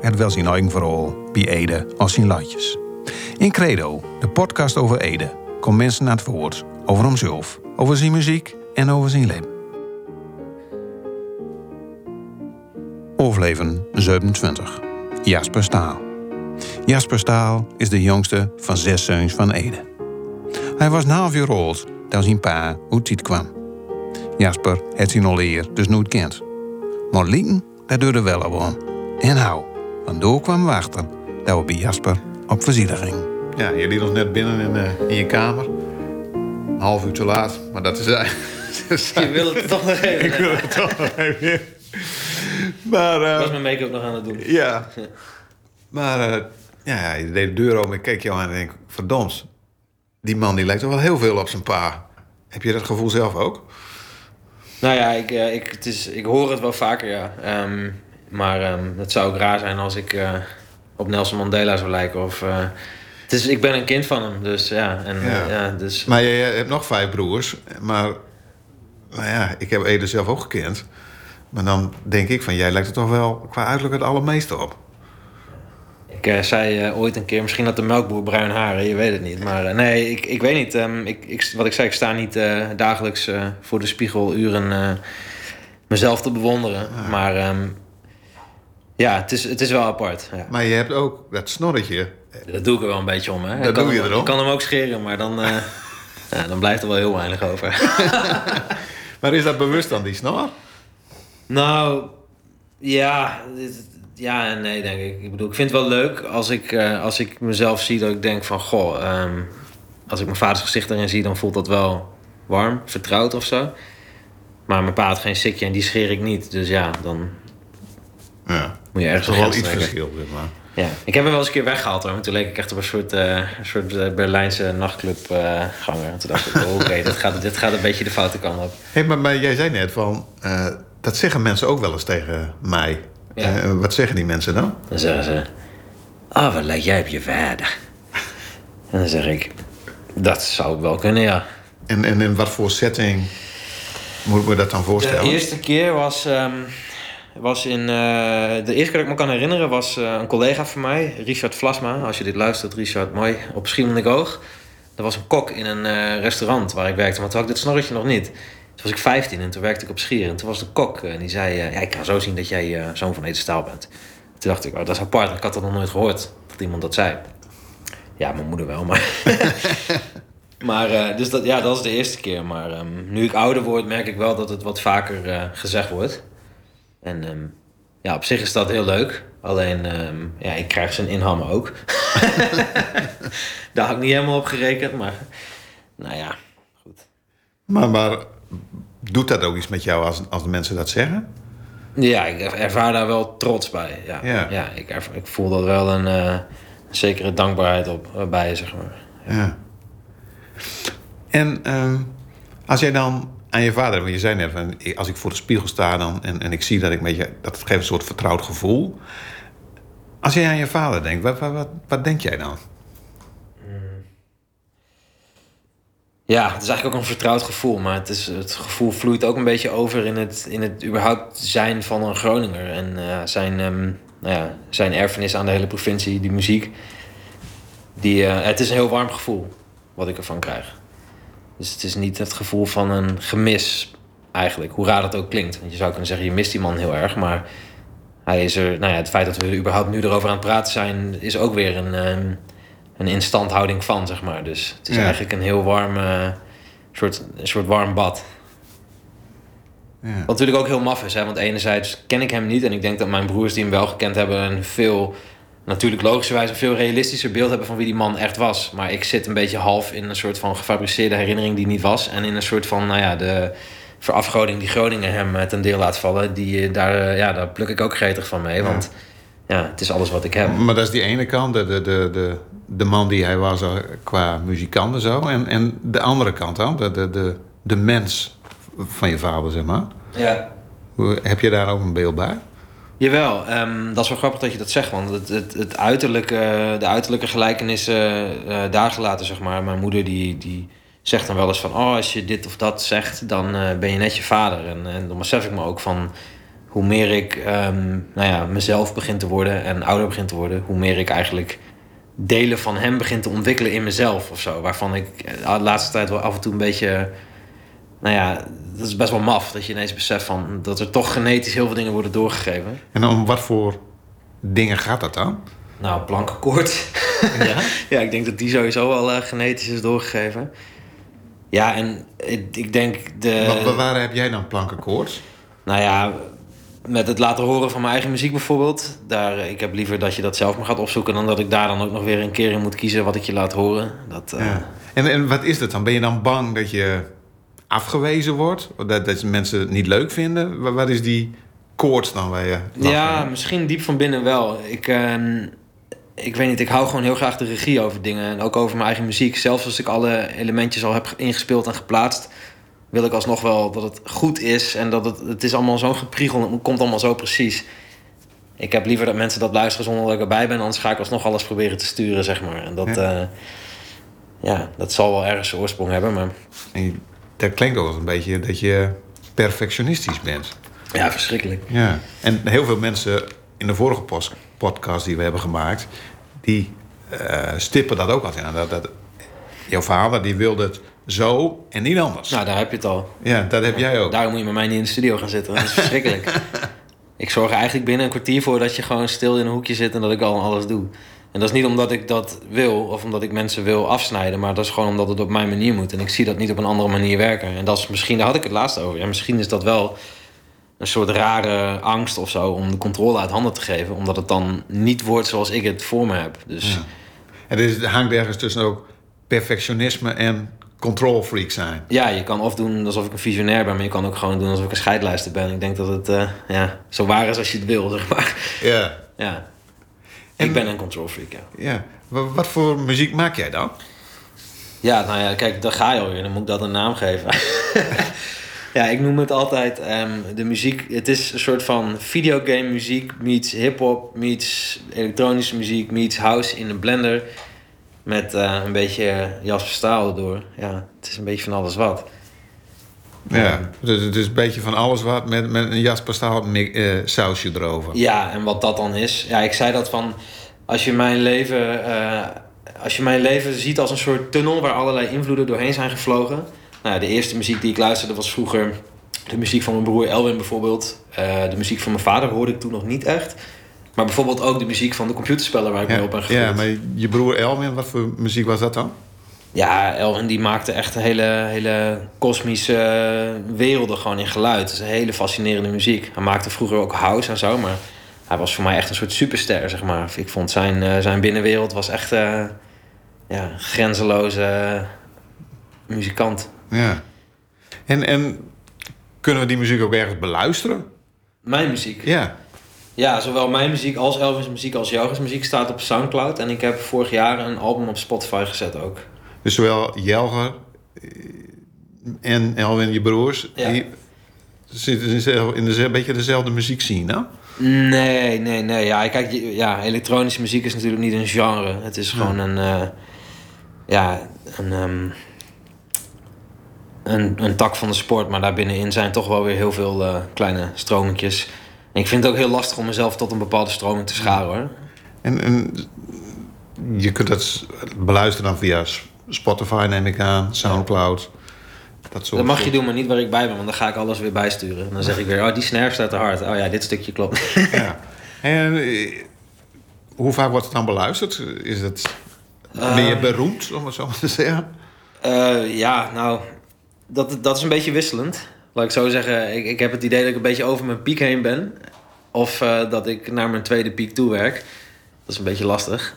Het wel zijn eigen verhaal bij Ede als zijn latjes. In Credo, de podcast over Ede, komt mensen naar het woord over hemzelf, over zijn muziek en over zijn leven. Overleven 27. Jasper Staal. Jasper Staal is de jongste van zes zoons van Ede. Hij was een half jaar oud toen zijn pa uit kwam. Jasper had zijn al eer dus nooit kent. Maar dat deurde wel gewoon. En hou, want door kwam we achter dat we bij Jasper op gingen. Ja, je liet ons net binnen in, eh, in je kamer. Een half uur te laat, maar dat is eigenlijk. Je wil het toch nog even. Ik wil het toch nog even. Maar, eh, Ik was mijn make-up nog aan het doen. ja. Maar, eh, ja, je deed de deur open. Ik keek jou aan en denk, verdomd. Die man die lijkt toch wel heel veel op zijn pa. Heb je dat gevoel zelf ook? Nou ja, ik, eh, ik, het is, ik hoor het wel vaker, ja. Ehm, maar ehm, het zou ook raar zijn als ik eh, op Nelson Mandela zou lijken. Of, eh, het is, ik ben een kind van hem, dus ja. En, Ja. dus, Maar je, je hebt nog vijf broers. Maar, nou ja, ik heb Ede zelf ook gekend. Maar dan denk ik van, jij lijkt er toch wel qua uiterlijk het allermeeste op. Ik eh, zei ooit een keer, misschien had de melkboer bruin haren, je weet het niet. Maar nee, ik, ik weet niet. Ehm, ik, ik, wat ik zei, ik sta niet dagelijks voor de spiegel uren mezelf te bewonderen. Maar ehm, ja, het is, het is wel apart. Ja. Maar je hebt ook dat snorretje. Dat doe ik er wel een beetje om. Hè. Dat doe je hem, erom? Ik kan hem ook scheren, maar dan, eh, ja, dan blijft er wel heel weinig over. Maar is dat bewust dan, die snor? nou, ja, ja en nee, denk ik. Ik bedoel, ik vind het wel leuk als ik, eh, als ik mezelf zie dat ik denk van... Goh, ehm, als ik mijn vaders gezicht erin zie, dan voelt dat wel warm, vertrouwd of zo. Maar mijn pa had geen sikje en die scheer ik niet. Dus ja, dan Ja. moet je ergens Toch een wel iets verschil, zeg maar. Ja, ik heb hem wel eens een keer weggehaald hoor. maar Toen leek ik echt op een soort, eh, een soort eh, Berlijnse nachtclubganger. ganger. Toen dacht ik, oh, oké, dit, gaat, dit gaat een beetje de foute kant op. Hey, maar, maar jij zei net van, eh, dat zeggen mensen ook wel eens tegen mij. Ja. Eh, wat zeggen die mensen dan? Dan zeggen ze, ah, wat lijkt jij op je vader? En dan zeg ik, dat zou wel kunnen, ja. En, en in wat voor setting moet ik me dat dan voorstellen? De eerste keer was, ehm, was in... eh, de eerste keer dat ik me kan herinneren was eh, een collega van mij, Richard Vlasma. Als je dit luistert, Richard, mooi, op Schiermonnikoog. Er was een kok in een eh, restaurant waar ik werkte, maar toen had ik dit snorretje nog niet. Toen was ik 15 en toen werkte ik op Schier. En toen was de kok en die zei, ja, ik kan zo zien dat jij zoon van Ede Staal bent. Toen dacht ik, oh, dat is apart, ik had dat nog nooit gehoord. Dat iemand dat zei. Ja, mijn moeder wel, maar... Maar dus dat, ja, dat is de eerste keer. Maar ehm, nu ik ouder word, merk ik wel dat het wat vaker gezegd wordt. En ehm, ja, op zich is dat heel leuk. Alleen, ehm, ja, ik krijg zijn inhammen ook. Daar had ik niet helemaal op gerekend, maar nou ja, goed. Maar, maar doet dat ook iets met jou als, als de mensen dat zeggen? Ja, ik ervaar daar wel trots bij. Ja, Ja. ja. ik, ervaar- ik voel dat wel een eh, zekere dankbaarheid op, eh, bij, zeg maar. Ja. En ehm, als jij dan aan je vader, want je zei net, als ik voor de spiegel sta dan, en, en ik zie dat ik met je, dat geeft een soort vertrouwd gevoel. Als jij aan je vader denkt, wat, wat, wat, denk jij dan? Ja, het is eigenlijk ook een vertrouwd gevoel. Maar het, is, het gevoel vloeit ook een beetje over in het, in het überhaupt zijn van een Groninger. En eh, zijn, ehm, nou ja, zijn erfenis aan de hele provincie, die muziek. Die, eh, het is een heel warm gevoel wat ik ervan krijg. Dus het is niet het gevoel van een gemis eigenlijk. Hoe raar dat ook klinkt. Want je zou kunnen zeggen, je mist die man heel erg. Maar hij is er, nou ja, het feit dat we er überhaupt nu erover aan het praten zijn... is ook weer een, ehm, een instandhouding van, zeg maar. Dus het is Ja. eigenlijk een heel warm, eh, soort, een soort warm bad. Ja. Wat natuurlijk ook heel maf is, hè? want enerzijds ken ik hem niet... en ik denk dat mijn broers die hem wel gekend hebben... een veel, natuurlijk logischerwijs een veel realistischer beeld hebben... van wie die man echt was. Maar ik zit een beetje half in een soort van gefabriceerde herinnering die niet was... en in een soort van, nou ja, de verafgoding die Groningen hem eh, ten deel laat vallen... Die, eh, daar, eh, ja, daar pluk ik ook gretig van mee, want... ja, het is alles wat ik heb. Maar dat is die ene kant, de, de, de, de, de man die hij was qua muzikant en zo. En, en de andere kant dan, de, de, de, de mens van je vader, zeg maar. Ja. Heb je daar ook een beeld bij? Jawel, ehm, dat is wel grappig dat je dat zegt. Want het, het, het uiterlijke, de uiterlijke gelijkenissen eh daar gelaten, zeg maar. Mijn moeder die, die zegt dan wel eens van... oh, als je dit of dat zegt, dan eh, ben je net je vader. En, en dan besef ik me ook van... hoe meer ik ehm, nou ja, mezelf begin te worden en ouder begin te worden... hoe meer ik eigenlijk delen van hem begin te ontwikkelen in mezelf of zo. Waarvan ik eh, de laatste tijd wel af en toe een beetje... Nou ja, dat is best wel maf dat je ineens beseft van... dat er toch genetisch heel veel dingen worden doorgegeven. En om wat voor dingen gaat dat dan? Nou, plankenkoord. Ja? ja, ik denk dat die sowieso al eh, genetisch is doorgegeven. Ja, en ik, ik denk de... Wa- wa- waar heb jij dan plankenkoorts? Nou ja, met het laten horen van mijn eigen muziek bijvoorbeeld. Daar, eh, ik heb liever dat je dat zelf maar gaat opzoeken... dan dat ik daar dan ook nog weer een keer in moet kiezen wat ik je laat horen. Dat, eh, Ja. En, en wat is dat dan? Ben je dan bang dat je afgewezen wordt? Of Dat, dat mensen het niet leuk vinden? Wa- Wat is die koorts dan waar je... Ja, van misschien diep van binnen wel. Ik, ehm, ik weet niet, ik hou gewoon heel graag de regie over dingen. En ook over mijn eigen muziek. Zelfs als ik alle elementjes al heb ingespeeld en geplaatst... wil ik alsnog wel dat het goed is. En dat het, het is allemaal zo'n gepriegel. Het komt allemaal zo precies. Ik heb liever dat mensen dat luisteren zonder dat ik erbij ben. Anders ga ik alsnog alles proberen te sturen, zeg maar. En dat, Ja. ja. ja, dat zal wel ergens zijn oorsprong hebben. Maar En dat klinkt ook een beetje dat je perfectionistisch bent. ja, verschrikkelijk. Ja. En heel veel mensen in de vorige podcast die we hebben gemaakt... die eh, stippen dat ook altijd aan. Dat, dat, jouw vader die wilde het zo en niet anders. Nou, daar heb je het al. Ja, dat heb jij ook. Daarom moet je met mij niet in de studio gaan zitten. Dat is verschrikkelijk. ik zorg er eigenlijk binnen een kwartier voor dat je gewoon stil in een hoekje zit en dat ik al alles doe. En dat is niet omdat ik dat wil of omdat ik mensen wil afsnijden, maar dat is gewoon omdat het op mijn manier moet. En ik zie dat niet op een andere manier werken. En dat is misschien, daar had ik het laatst over. Ja, misschien is dat wel een soort rare angst of zo om de controle uit handen te geven, omdat het dan niet wordt zoals ik het voor me heb. Dus Ja. En er hangt ergens tussen ook perfectionisme en control freak zijn. ja, je kan of doen alsof ik een visionair ben, maar je kan ook gewoon doen alsof ik een scheidlijster ben. Ik denk dat het eh, ja, zo waar is als je het wil, zeg maar. Ja. Ja. En- ik ben een control freak, ja. ja. Wa- Wat voor muziek maak jij dan? Ja, nou ja, kijk, daar ga je alweer. Dan moet ik dat een naam geven. ja, ik noem het altijd ehm, de muziek. Het is een soort van videogame muziek meets hip-hop meets elektronische muziek meets house in een blender. Met eh, een beetje Jasper Staal erdoor. Ja, het is een beetje van alles wat. Ja. Dus het is een beetje van alles wat met, met een Jasper Staal eh, sausje erover. Ja, en wat dat dan is. Ja, ik zei dat van. Als je mijn leven. eh, als je mijn leven ziet als een soort tunnel waar allerlei invloeden doorheen zijn gevlogen. Nou, de eerste muziek die ik luisterde was vroeger de muziek van mijn broer Elwin bijvoorbeeld. Eh, de muziek van mijn vader hoorde ik toen nog niet echt. Maar bijvoorbeeld ook de muziek van de computerspellen waar ik mee op ben gegroeid. ja, maar je broer Elwin, wat voor muziek was dat dan? Ja, Elwin die maakte echt een hele, hele kosmische werelden gewoon in geluid. Het is een hele fascinerende muziek. Hij maakte vroeger ook house en zo, maar hij was voor mij echt een soort superster, zeg maar. Ik vond zijn, eh, zijn binnenwereld was echt eh, ja, grenzeloze muzikant. Ja. En, en kunnen we die muziek ook ergens beluisteren? Mijn muziek. Ja. Ja, zowel mijn muziek als Elvis muziek als Jogas muziek staat op Soundcloud. En ik heb vorig jaar een album op Spotify gezet ook. Dus zowel Jelger eh, en Elwin, je broers, Ja. die zitten in dezelfde- in een beetje dezelfde muziek zien, hè? Nee, nee, nee. Ja, kijk, ja, elektronische muziek is natuurlijk niet een genre. Het is gewoon een, eh, ja, een, ehm, een, een tak van de sport. Maar daarbinnenin zijn toch wel weer heel veel eh, kleine stromingjes. En ik vind het ook heel lastig om mezelf tot een bepaalde stroming te scharen, hoor. En, en je kunt dat beluisteren dan via Spotify, neem ik aan, Soundcloud. Dat soort Dat mag je doen, maar niet waar ik bij ben, want dan ga ik alles weer bijsturen. En dan zeg ik weer, oh, die snare staat te hard. Oh ja, dit stukje klopt. Ja. En eh, hoe vaak wordt het dan beluisterd? Is het ben je beroemd, om het zo maar te zeggen? Eh, ja, nou, dat, dat is een beetje wisselend. Laat ik zo zeggen, ik, ik heb het idee dat ik een beetje over mijn piek heen ben. Of eh, dat ik naar mijn tweede piek toe werk. Dat is een beetje lastig.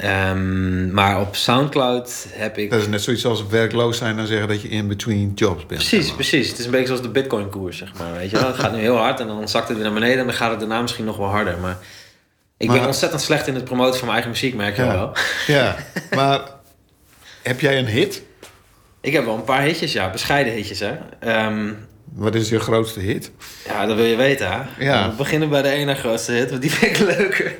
Ehm, maar op Soundcloud heb ik... Dat is net zoiets als werkloos zijn en zeggen dat je in between jobs bent. Precies, precies. Het is een beetje zoals de bitcoin koers, zeg maar. Weet je wel? Het gaat nu heel hard en dan zakt het weer naar beneden... en dan gaat het daarna misschien nog wel harder. Maar Ik Maar- ben ontzettend slecht in het promoten van mijn eigen muziek, merk je Ja. wel. Ja, maar heb jij een hit? Ik heb wel een paar hitjes, ja. Bescheiden hitjes, hè. Ehm, Wat is je grootste hit? ja, dat wil je weten, hè. Ja. We beginnen bij de ene grootste hit, want die vind ik leuker.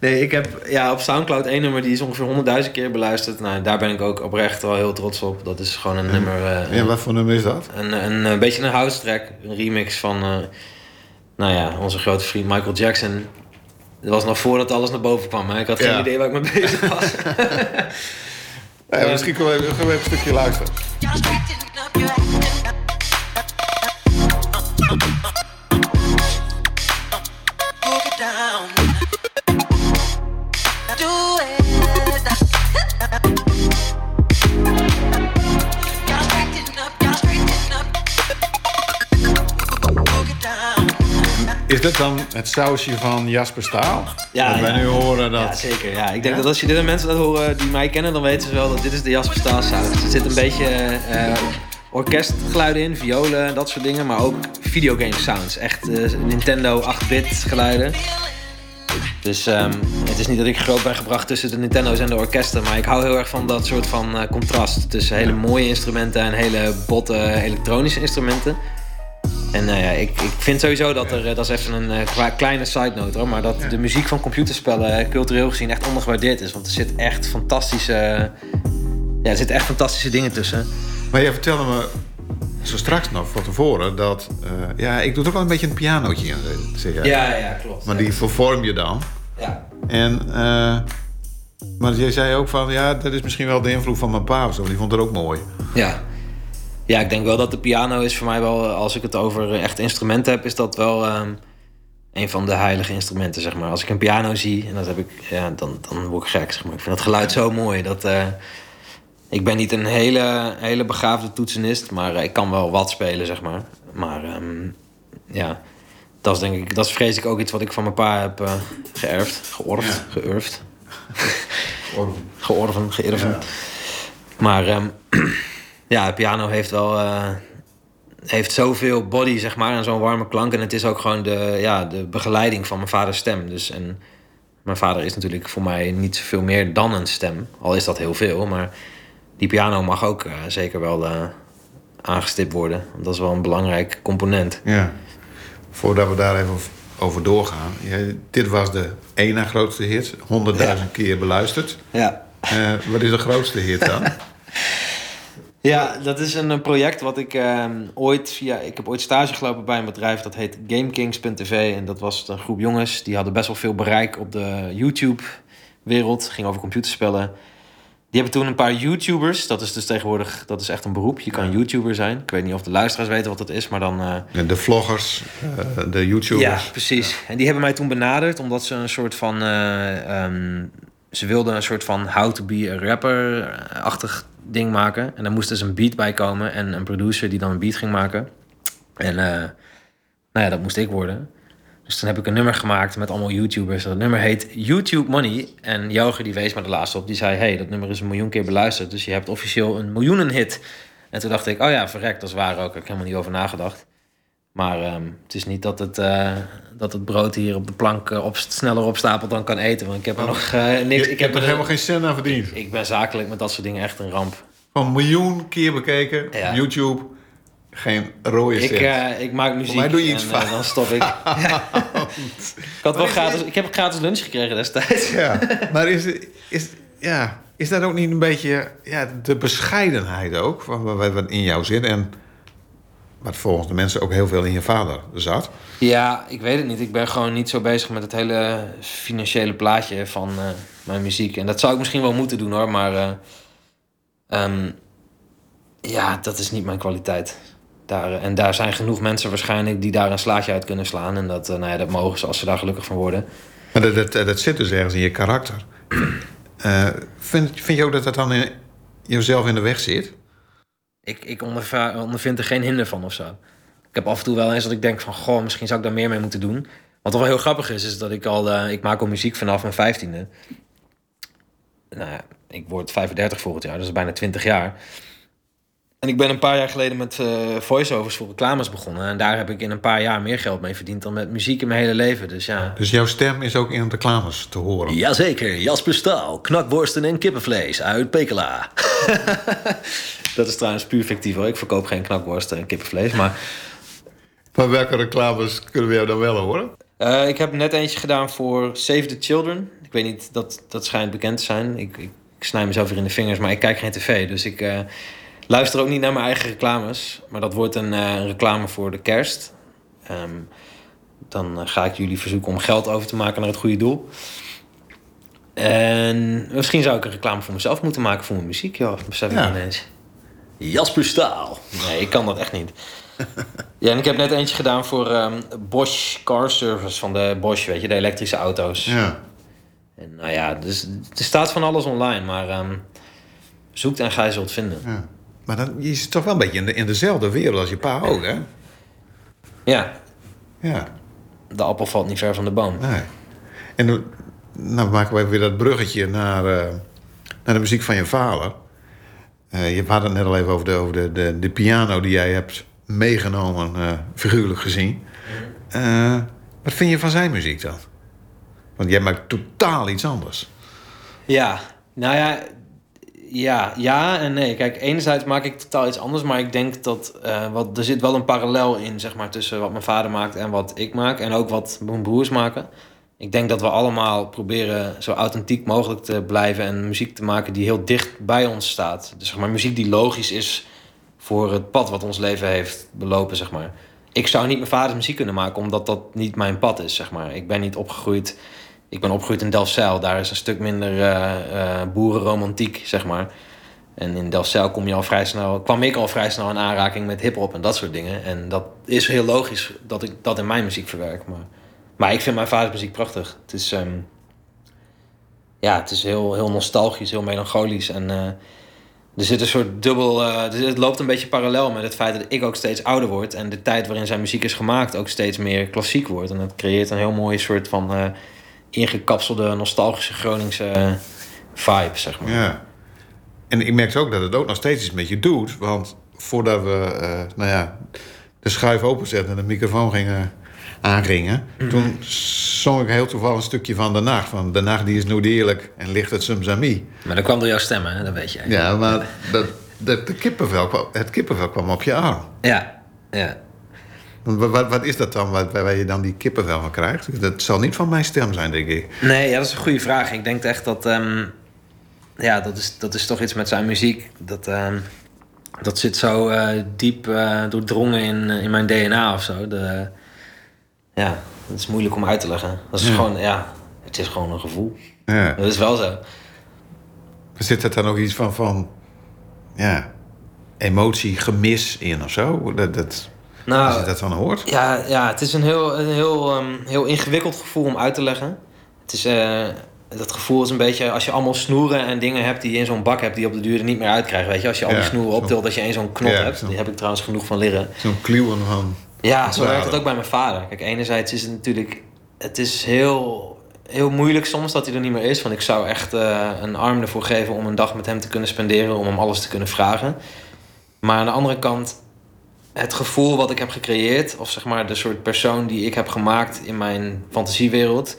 Nee, ik heb ja, op Soundcloud één nummer die is ongeveer 100.000 keer beluisterd. Nou, daar ben ik ook oprecht wel heel trots op. Dat is gewoon een nummer... eh, Ja, wat voor nummer is dat? Een, een, een beetje een house track. Een remix van, eh, nou ja, onze grote vriend Michael Jackson. Dat was nog voordat alles naar boven kwam. Hè? Ik had geen Ja. idee waar ik mee bezig was. Ja, misschien kunnen we even een stukje luisteren. Dit dan het sausje van Jasper Staal? Ja, Dat wij ja. nu horen dat... Ja, zeker. Ja. Ik denk dat als je dit aan mensen laat horen die mij kennen, dan weten ze wel dat dit is de Jasper Staal sound. Er zit een beetje eh, orkestgeluiden in, violen en dat soort dingen, maar ook videogame sounds. Echt eh, Nintendo 8-bit geluiden. Dus ehm, het is niet dat ik groot ben gebracht tussen de Nintendo's en de orkesten, maar ik hou heel erg van dat soort van eh, contrast tussen hele mooie instrumenten en hele botte elektronische instrumenten. En nou ja, ik, ik vind sowieso dat er, eh, dat is even een eh, kleine side note hoor, maar dat de muziek van computerspellen eh, cultureel gezien echt ondergewaardeerd is. Want er zit echt fantastische, ja, er zitten echt fantastische dingen tussen. Maar jij vertelde me zo straks nog van tevoren dat... eh, ja, ik doe er ook wel een beetje een pianootje in, eh, zeg jij. Ja, ja, klopt. Maar die vervorm je dan. ja. En... eh, maar jij zei ook van, ja, dat is misschien wel de invloed van mijn pa of zo. Die vond het ook mooi. Ja. Ja, ik denk wel dat de piano is voor mij wel, als ik het over eh, echt instrumenten heb, is dat wel ehm, een van de heilige instrumenten, zeg maar. Als ik een piano zie, en dat heb ik, ja, dan, dan word ik gek, zeg maar. Ik vind dat geluid zo mooi. Dat, eh, ik ben niet een hele, hele begaafde toetsenist, maar eh, ik kan wel wat spelen, zeg maar. Maar ehm, ja, dat is denk ik, dat is vrees ik ook iets wat ik van mijn pa heb eh, geërfd, georfd, geërfd. Georven, geërven. Maar ehm, ja, piano heeft wel eh, heeft zoveel body, zeg maar, en zo'n warme klank. En het is ook gewoon de, ja, de begeleiding van mijn vaders stem. Dus, en mijn vader is natuurlijk voor mij niet veel meer dan een stem. Al is dat heel veel, maar die piano mag ook eh, zeker wel eh, aangestipt worden. Want dat is wel een belangrijk component. Ja. Voordat we daar even over doorgaan. Ja, dit was de ene grootste hit. 100.000 keer beluisterd. Ja. Wat is de grootste hit dan? Ja, dat is een, eh, project wat ik ehm, ooit via... Ik heb ooit stage gelopen bij een bedrijf dat heet GameKings.tv. En dat was een groep jongens die hadden best wel veel bereik op de YouTube-wereld. Ging over computerspellen. Die hebben toen een paar YouTubers. Dat is dus tegenwoordig... Dat is echt een beroep. Je kan YouTuber zijn. Ik weet niet of de luisteraars weten wat dat is, maar dan... eh, De vloggers, eh, de YouTubers. ja, precies. En die hebben mij toen benaderd omdat ze een soort van. eh, ehm, ze wilden een soort van how to be a rapper-achtig ding maken. En daar moest dus een beat bij komen en een producer die dan een beat ging maken. En eh, nou ja, dat moest ik worden. Dus toen heb ik een nummer gemaakt met allemaal YouTubers. Dat nummer heet YouTube Money. En Joger die wees me de laatste op. Die zei, hey, dat nummer is een miljoen keer beluisterd. Dus je hebt officieel een miljoenenhit. En toen dacht ik, oh ja, verrekt, dat is waar ook. Daar heb ik helemaal niet over nagedacht. Maar ehm, het is niet dat het, eh, dat het brood hier op de plank eh, op, sneller opstapelt dan kan eten. Want ik heb er nog eh, niks. Je, Ik ik heb er helemaal geen cent aan verdiend. Ik ben zakelijk met dat soort dingen echt een ramp. Van miljoen keer bekeken. Ja. YouTube. Geen rode Ik, cent. eh, ik maak muziek mij doe je iets en fout. dan stop ik. Ik, had wel gratis, ik heb gratis lunch gekregen destijds. Ja, maar is, is, ja, is dat ook niet een beetje ja, de bescheidenheid ook, wat, wat, wat in jou zit en wat volgens de mensen ook heel veel in je vader zat? Ja, ik weet het niet. Ik ben gewoon niet zo bezig met het hele financiële plaatje van eh, mijn muziek. En dat zou ik misschien wel moeten doen hoor, maar eh, ehm, ja, dat is niet mijn kwaliteit. Daar, eh, en daar zijn genoeg mensen waarschijnlijk die daar een slaatje uit kunnen slaan. En dat, nou ja, dat mogen ze als ze daar gelukkig van worden. Maar dat, dat, dat zit dus ergens in je karakter. Vind, vind je ook dat dat dan in jezelf in de weg zit? Ik, ik ondervind er geen hinder van of zo. Ik heb af en toe wel eens dat ik denk van... Goh, misschien zou ik daar meer mee moeten doen. Wat wel heel grappig is, is dat ik al... eh, ik maak al muziek vanaf mijn vijftiende. Nou ja, ik word 35 volgend jaar, dus dat is bijna 20 jaar. En ik ben een paar jaar geleden met eh, voiceovers voor reclames begonnen. En daar heb ik in een paar jaar meer geld mee verdiend dan met muziek in mijn hele leven. Dus ja. Dus jouw stem is ook in reclames te horen. Jazeker, Jasper Staal, knakworsten en kippenvlees uit Pekela. Dat is trouwens puur fictief hoor. Ik verkoop geen knakworsten en kippenvlees. Maar Maar welke reclames kunnen we jou dan wel horen? eh, ik heb net eentje gedaan voor Save the Children. Ik weet niet, dat, dat schijnt bekend te zijn. Ik, ik, ik snij mezelf weer in de vingers, maar ik kijk geen tv. Dus ik eh, luister ook niet naar mijn eigen reclames. Maar dat wordt een eh, reclame voor de kerst. Ehm, dan eh, ga ik jullie verzoeken om geld over te maken naar het goede doel. En misschien zou ik een reclame voor mezelf moeten maken voor mijn muziek. Ja, dat besef ik Ja. ineens. Jasper Staal. Nee, ik kan dat echt niet. Ja, en ik heb net eentje gedaan voor ehm, Bosch Car Service van de Bosch, weet je, de elektrische auto's. Ja. En nou ja, dus er staat van alles online, maar ehm, zoekt en gij zult vinden. ja. Maar dan, je zit toch wel een beetje in, de, in dezelfde wereld als je pa ook, hè? Ja, Ja, de appel valt niet ver van de boom. nee. En dan nou maken we even weer dat bruggetje naar, eh, naar de muziek van je vader. Eh, je had het net al even over de, over de, de, de piano die jij hebt meegenomen, eh, figuurlijk gezien. Eh, wat vind je van zijn muziek dan? Want jij maakt totaal iets anders. Ja, nou ja, ja, ja en nee. Kijk, enerzijds maak ik totaal iets anders, maar ik denk dat eh, wat, er zit wel een parallel in, zeg maar, tussen wat mijn vader maakt en wat ik maak. En ook wat mijn broers maken. Ik denk dat we allemaal proberen zo authentiek mogelijk te blijven en muziek te maken die heel dicht bij ons staat. Dus zeg maar muziek die logisch is voor het pad wat ons leven heeft belopen, zeg maar. Ik zou niet mijn vaders muziek kunnen maken, omdat dat niet mijn pad is, zeg maar. Ik ben niet opgegroeid... Ik ben opgegroeid in Delfzijl. Daar is een stuk minder eh, eh, boerenromantiek, zeg maar. En in Delfzijl kom je al vrij snel, kwam ik al vrij snel in aanraking met hip-hop en dat soort dingen. En dat is heel logisch dat ik dat in mijn muziek verwerk. Maar, maar ik vind mijn vaders muziek prachtig. Het is, ehm, ja, het is heel, heel nostalgisch, heel melancholisch. En eh, er zit een soort dubbel. het loopt een beetje parallel met het feit dat ik ook steeds ouder word. En de tijd waarin zijn muziek is gemaakt ook steeds meer klassiek wordt. En dat creëert een heel mooie soort van ingekapselde, nostalgische Groningse vibe, zeg maar. Ja. En ik merk ook dat het ook nog steeds iets met je doet. Want voordat we eh, nou ja, de schuif openzetten en de microfoon gingen aangingen... toen zong ik heel toevallig een stukje van De Nacht. Van De Nacht die is nooit eerlijk en ligt het soms aan mij. Maar dat kwam door jouw stem, hè? Dat weet jij. Ja, maar dat, dat, de kippenvel het kippenvel kwam op je arm. Ja, ja. Wat, wat, is dat dan waar, waar je dan die kippenvel van krijgt? Dat zal niet van mijn stem zijn, denk ik. Nee, ja, dat is een goede vraag. Ik denk echt dat... ehm, ja, dat is, dat is toch iets met zijn muziek. Dat, ehm, dat zit zo eh, diep eh, doordrongen in, eh, in mijn DNA of zo. De, ja, dat is moeilijk om uit te leggen. Dat is Ja. gewoon, ja... Het is gewoon een gevoel. Ja. Dat is wel zo. Zit er dan ook iets van, van ja, emotie, gemis in of zo? Dat, dat, als Nou, je dat dan hoort? Ja, ja het is een heel, een heel, ehm, heel ingewikkeld gevoel om uit te leggen. Het is, eh, dat gevoel is een beetje als je allemaal snoeren en dingen hebt die je in zo'n bak hebt die je op de duur er niet meer uitkrijgt. Weet je, als je al die Ja, snoeren optilt, dat je één zo'n knop Ja, hebt. zo. Die heb ik trouwens genoeg van liggen. Zo'n kluwen van... Ja, zo werkt het ook bij mijn vader. Kijk, enerzijds is het natuurlijk... Het is heel, heel moeilijk soms dat hij er niet meer is. Want ik zou echt eh, een arm ervoor geven om een dag met hem te kunnen spenderen. Om hem alles te kunnen vragen. Maar aan de andere kant... Het gevoel wat ik heb gecreëerd... Of zeg maar de soort persoon die ik heb gemaakt in mijn fantasiewereld...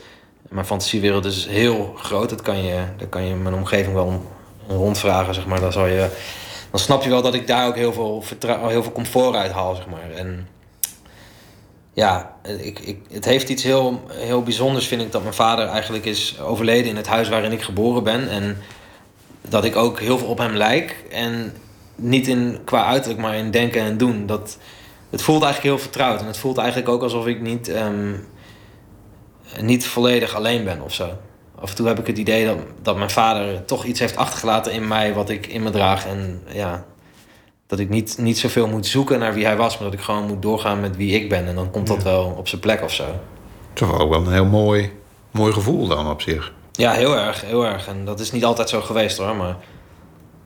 Mijn fantasiewereld is heel groot. Dat kan je, daar kan je mijn omgeving wel rondvragen, zeg maar. Dan, zal je, dan snap je wel dat ik daar ook heel veel, vertrou- heel veel comfort uit haal, zeg maar. En ja, ik, ik, het heeft iets heel, heel bijzonders, vind ik, dat mijn vader eigenlijk is overleden in het huis waarin ik geboren ben. En dat ik ook heel veel op hem lijk. En niet in, qua uiterlijk, maar in denken en doen. Dat, het voelt eigenlijk heel vertrouwd. En het voelt eigenlijk ook alsof ik niet, ehm, niet volledig alleen ben of zo. Af en toe heb ik het idee dat, dat mijn vader toch iets heeft achtergelaten in mij wat ik in me draag. En ja, dat ik niet, niet zoveel moet zoeken naar wie hij was, maar dat ik gewoon moet doorgaan met wie ik ben. En dan komt dat wel op zijn plek of zo. Toch ook wel een heel mooi, mooi gevoel dan op zich. Ja, heel erg, heel erg. En dat is niet altijd zo geweest hoor. Maar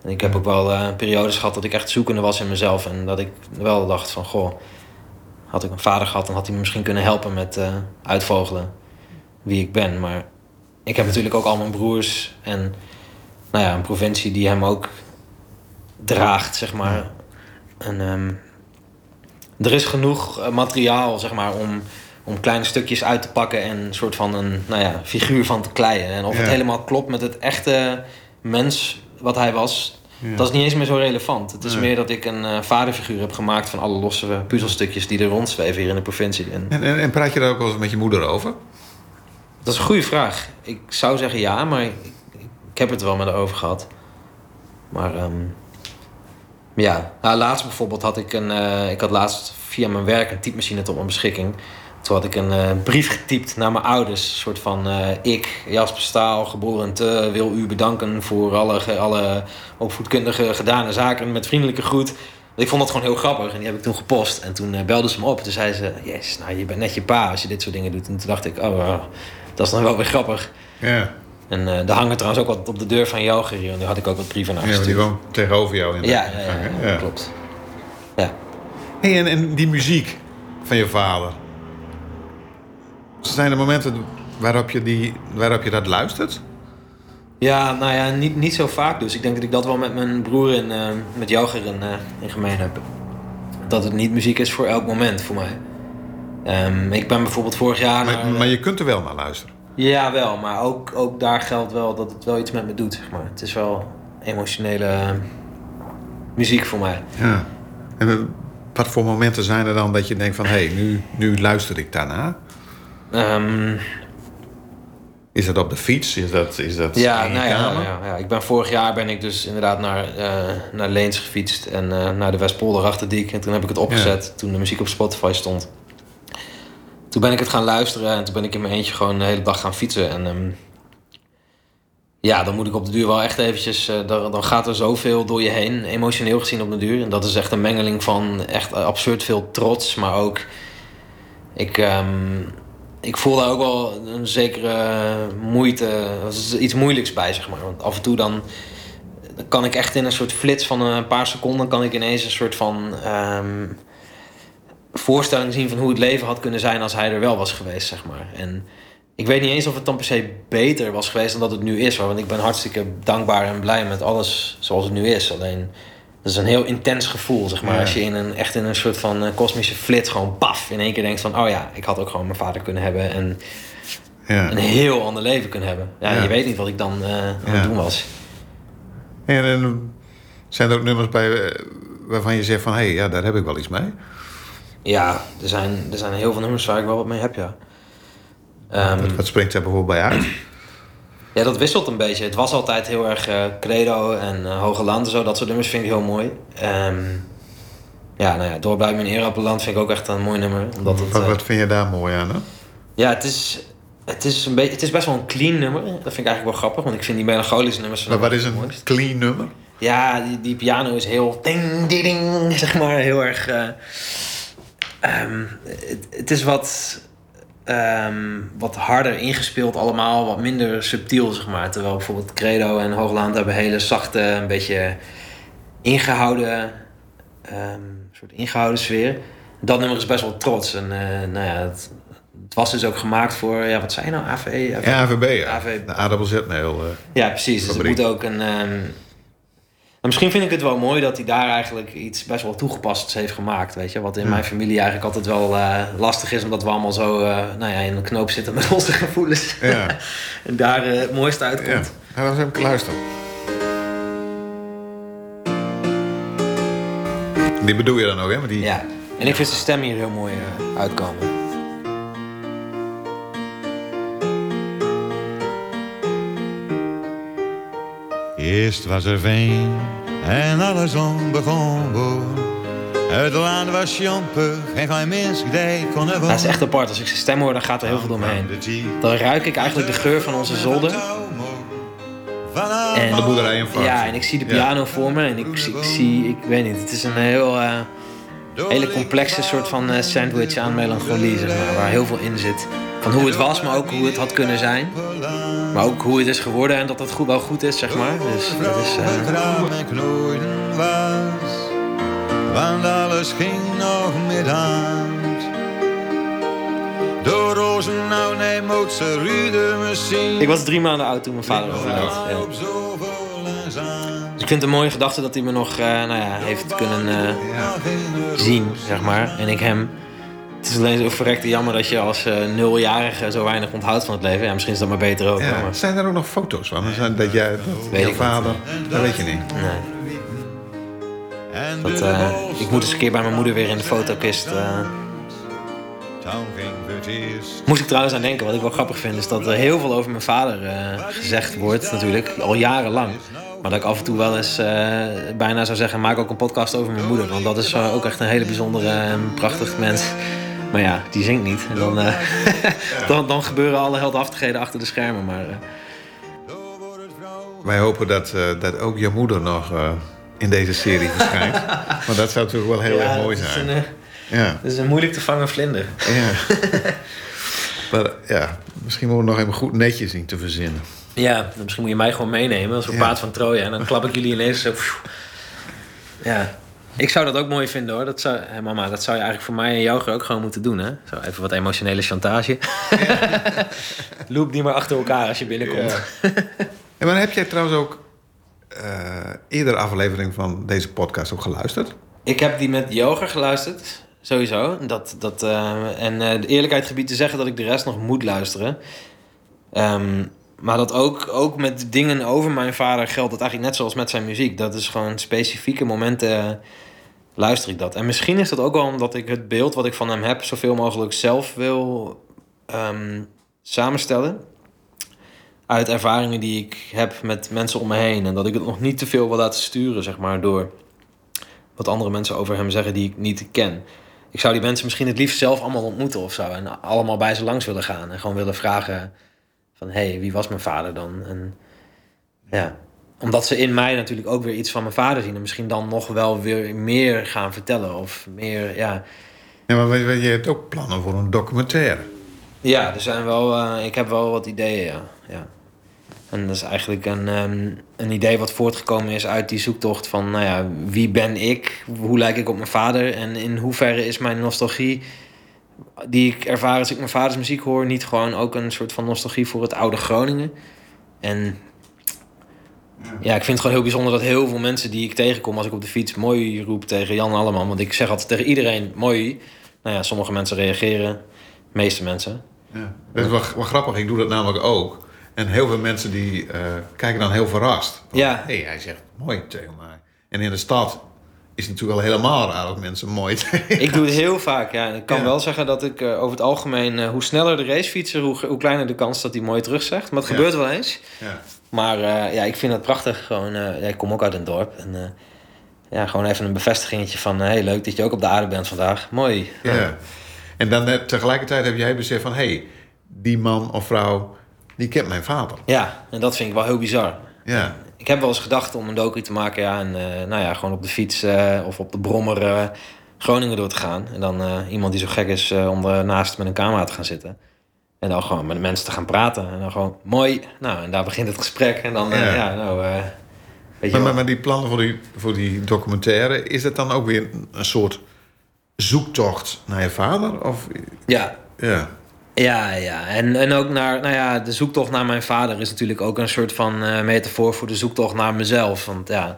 ik heb ook wel eh, periodes gehad dat ik echt zoekende was in mezelf. En dat ik wel dacht van, goh, had ik een vader gehad, dan had hij me misschien kunnen helpen met eh, uitvogelen wie ik ben. Maar ik heb natuurlijk ook al mijn broers en nou ja, een provincie die hem ook draagt, zeg maar. En ehm, er is genoeg eh, materiaal, zeg maar, om, om kleine stukjes uit te pakken en een soort van een nou ja, figuur van te kleien. En of het helemaal klopt met het echte mens wat hij was, dat is niet eens meer zo relevant. Het is Nee. meer dat ik een eh, vaderfiguur heb gemaakt van alle losse puzzelstukjes die er rondzweven hier in de provincie. En En, en, en praat je daar ook wel eens met je moeder over? dat is een goede vraag. Ik zou zeggen ja, maar ik, ik heb het er wel met haar over gehad. Maar ehm, ja, nou, laatst bijvoorbeeld had ik een... eh, ik had laatst via mijn werk een typemachine tot mijn beschikking. Toen had ik een eh, brief getypt naar mijn ouders. Een soort van eh, ik, Jasper Staal, geboren te, wil u bedanken voor alle, alle opvoedkundige gedane zaken met vriendelijke groet. Ik vond dat gewoon heel grappig en die heb ik toen gepost. En toen eh, belde ze me op en toen zei ze... Yes, nou je bent net je pa als je dit soort dingen doet. En toen dacht ik, oh, dat is dan wel weer grappig. Ja, En daar hangen trouwens ook wat op de deur van Joger hier. En daar had ik ook wat brieven naar ja maar die woont tegenover jou in de Ja, ja, ja, ja, klopt. Ja. Hey, en, en die muziek van je vader. Zijn er momenten waarop je, die, waarop je dat luistert? Ja, nou ja, niet, niet zo vaak dus. Ik denk dat ik dat wel met mijn broer en eh, met Joger in, eh, in gemeen heb. Dat het niet muziek is voor elk moment voor mij. Ehm, ik ben bijvoorbeeld vorig jaar Maar, naar... maar je kunt er wel naar luisteren. Ja, wel. Maar ook, ook daar geldt wel dat het wel iets met me doet, zeg maar. Het is wel emotionele eh, muziek voor mij. Ja. En eh, wat voor momenten zijn er dan dat je denkt van... hé, hey, nu, nu luister ik daarna? Ehm, Is dat op de fiets? Is dat, is dat Ja, nou ja, kamer? ja, ja, ik ben vorig jaar ben ik dus inderdaad naar, eh, naar Leens gefietst en eh, naar de Westpolder Achterdiek. En toen heb ik het opgezet toen de muziek op Spotify stond. Toen ben ik het gaan luisteren en toen ben ik in mijn eentje gewoon de hele dag gaan fietsen. En ehm, ja, dan moet ik op de duur wel echt eventjes... eh, dan, dan gaat er zoveel door je heen, emotioneel gezien op de duur. En dat is echt een mengeling van echt absurd veel trots, maar ook... Ik, ehm, ik voel daar ook wel een zekere moeite, iets moeilijks bij, zeg maar. Want af en toe dan, dan kan ik echt in een soort flits van een paar seconden... kan ik ineens een soort van ehm, voorstelling zien van hoe het leven had kunnen zijn... als hij er wel was geweest, zeg maar. En ik weet niet eens of het dan per se beter was geweest dan dat het nu is. Want ik ben hartstikke dankbaar en blij met alles zoals het nu is. Alleen, dat is een heel intens gevoel, zeg maar. Ja. Als je in een, echt in een soort van eh, kosmische flits gewoon paf... in één keer denkt van, oh ja, ik had ook gewoon mijn vader kunnen hebben... en Ja. een heel ander leven kunnen hebben. Ja, Ja. Je weet niet wat ik dan eh, aan het doen was. En, en zijn er ook nummers bij eh, waarvan je zegt van... hé, hey, ja, daar heb ik wel iets mee? Ja, er zijn, er zijn heel veel nummers waar ik wel wat mee heb, ja. Ehm, Wat, wat springt daar bijvoorbeeld bij uit? Ja, dat wisselt een beetje. Het was altijd heel erg eh, Credo en eh, Hoge Land en zo. Dat soort nummers vind ik heel mooi. Ehm, ja, nou ja, in Erapeland vind ik ook echt een mooi nummer. Omdat het, Wat, eh, wat vind je daar mooi aan? Hè? ja, het is, het, is een beetje, het is best wel een clean nummer. Dat vind ik eigenlijk wel grappig, want ik vind die melancholische nummers... Maar wat is een mooist. clean nummer? Ja, die, die piano is heel ding, ding, ding, zeg maar. Heel erg... eh, ehm, het, het is wat, ehm, wat harder ingespeeld allemaal. Wat minder subtiel, zeg maar. Terwijl bijvoorbeeld Credo en Hoogland hebben hele zachte, een beetje ingehouden... ehm, soort ingehouden sfeer. Dat nummer is best wel trots. En eh, nou ja, het, het was dus ook gemaakt voor... Ja, wat zei je nou? AVE? Ja, AVB. Ja. AVB. De aardappelzetmeel. eh. Ja, precies. Dus het moet ook een. ehm, misschien vind ik het wel mooi dat hij daar eigenlijk iets best wel toegepasts heeft gemakt. Weet je? Wat in mijn familie eigenlijk altijd wel eh, lastig is, omdat we allemaal zo eh, nou ja, in een knoop zitten met onze gevoelens. Ja. en daar eh, het mooiste ja. uitkomt. Nou, dan heb ik luisteren. Die bedoel je dan ook, hè? Die... Ja. En ik vind zijn stem hier heel mooi uitkomen. Eerst was er veen en alle zon begon boer. Het land was jompig en geen mens die kon er Dat is echt apart. Als ik zijn stem hoor, dan gaat er heel veel door me heen. Dan ruik ik eigenlijk de geur van onze zolder. En De boerderij in. Ja, en ik zie de Ja. piano voor me en ik, zie- ik zie, ik weet niet, het is een heel, eh, hele complexe soort van eh, sandwich aan melancholie, zeg maar, waar heel veel in zit. Van hoe het was, maar ook hoe het had kunnen zijn. Maar ook hoe het is geworden en dat het goed, wel goed is, zeg maar. Dus dat is, eh, want alles ging nog met hand. Door rozen nou neemt ze rude misschien. Ik was drie maanden oud toen mijn vader overleed. Ja. Ik vind het een mooie gedachte dat hij me nog eh, nou ja, heeft kunnen eh, zien, zeg maar. En ik hem. Het is alleen zo verrekte jammer dat je als eh, nuljarige zo weinig onthoudt van het leven. Ja, misschien is dat maar beter ook. Ja, maar, zijn er ook nog foto's van? Zijn dat jij, dat Weet jouw vader, dat weet je niet. nee. Dat, ik moet eens een keer bij mijn moeder weer in de fotokist. Moest ik trouwens aan denken, wat ik wel grappig vind, is dat er heel veel over mijn vader gezegd wordt, natuurlijk, al jarenlang. Maar dat ik af en toe wel eens eh, bijna zou zeggen, maak ook een podcast over mijn moeder. Want dat is eh, ook echt een hele bijzondere en prachtig mens. Maar ja, die zingt niet. En dan, eh, dan, dan gebeuren alle heldhaftigheden achter de schermen. Maar Wij hopen dat, dat ook je moeder nog in deze serie verschijnt. Want dat zou natuurlijk wel heel ja, erg mooi zijn. een, Ja. dat is een moeilijk te vangen vlinder. ja. maar ja, misschien moeten we nog even goed netjes zien te verzinnen. Ja, misschien moet je mij gewoon meenemen als een Ja. paard van Troja. En dan klap ik jullie ineens zo... Ja. Ik zou dat ook mooi vinden hoor. Dat zou, mama, dat zou je eigenlijk voor mij en jou ook gewoon moeten doen. Hè? Zo even wat emotionele chantage. Loop die maar achter elkaar als je binnenkomt. En maar heb jij trouwens ook eh eerder aflevering van deze podcast ook geluisterd? Ik heb die met yoga geluisterd. Sowieso. Dat, dat, eh, en eh, de eerlijkheid gebied te zeggen dat ik de rest nog moet luisteren. Ehm, maar dat ook, ook met dingen over mijn vader geldt dat eigenlijk net zoals met zijn muziek. Dat is gewoon specifieke momenten eh, luister ik dat. En misschien is dat ook wel omdat ik het beeld wat ik van hem heb... zoveel mogelijk zelf wil ehm, samenstellen. Uit ervaringen die ik heb met mensen om me heen. En dat ik het nog niet te veel wil laten sturen, zeg maar, door wat andere mensen over hem zeggen die ik niet ken. Ik zou die mensen misschien het liefst zelf allemaal ontmoeten of zo. En allemaal bij ze langs willen gaan. En gewoon willen vragen van... hé, hey, wie was mijn vader dan? En ja, omdat ze in mij natuurlijk ook weer iets van mijn vader zien. En misschien dan nog wel weer meer gaan vertellen. Of meer, ja... Ja, maar je hebt ook plannen voor een documentaire. Ja, er zijn wel, eh, ik heb wel wat ideeën, ja. ja. En dat is eigenlijk een, ehm, een idee wat voortgekomen is uit die zoektocht van, nou ja, wie ben ik? Hoe lijk ik op mijn vader? En in hoeverre is mijn nostalgie die ik ervaar als ik mijn vaders muziek hoor, niet gewoon ook een soort van nostalgie voor het oude Groningen? En ja, ik vind het gewoon heel bijzonder dat heel veel mensen die ik tegenkom als ik op de fiets mooi roep tegen Jan Alleman. Want ik zeg altijd tegen iedereen mooi. Nou ja, sommige mensen reageren, de meeste mensen. Ja. Dat is wel, wel grappig, ik doe dat namelijk ook. En heel veel mensen die eh, kijken dan heel verrast. Van, Ja. hey, hij zegt mooi tegen mij. En in de stad is natuurlijk al helemaal raar dat mensen mooi tegen Ik doe het heel vaak, ja. En ik kan Ja. wel zeggen dat ik eh, over het algemeen... eh, hoe sneller de racefietser, hoe, hoe kleiner de kans dat hij mooi terugzegt. Maar het Ja. gebeurt wel eens. Ja. Maar eh, ja, ik vind het prachtig. Gewoon, ik kom ook uit een dorp. En ja, gewoon even een bevestigingetje van... hey, leuk dat je ook op de aarde bent vandaag. Mooi. Ja. En dan tegelijkertijd heb jij besef van... hey, die man of vrouw, die kent mijn vader. Ja, en dat vind ik wel heel bizar. Ja. Ik heb wel eens gedacht om een docu te maken, ja, en eh, nou ja, gewoon op de fiets eh, of op de brommer eh, Groningen door te gaan. En dan iemand die zo gek is om ernaast met een camera te gaan zitten. En dan gewoon met de mensen te gaan praten. En dan gewoon mooi. Nou, en daar begint het gesprek. En dan, Ja. ja, nou, weet je Maar, maar, die plannen voor die, voor die documentaire... is het dan ook weer een soort zoektocht naar je vader? Of, Ja, ja. Ja, ja. En, en ook naar, nou ja, de zoektocht naar mijn vader is natuurlijk ook een soort van eh, metafoor voor de zoektocht naar mezelf. Want ja,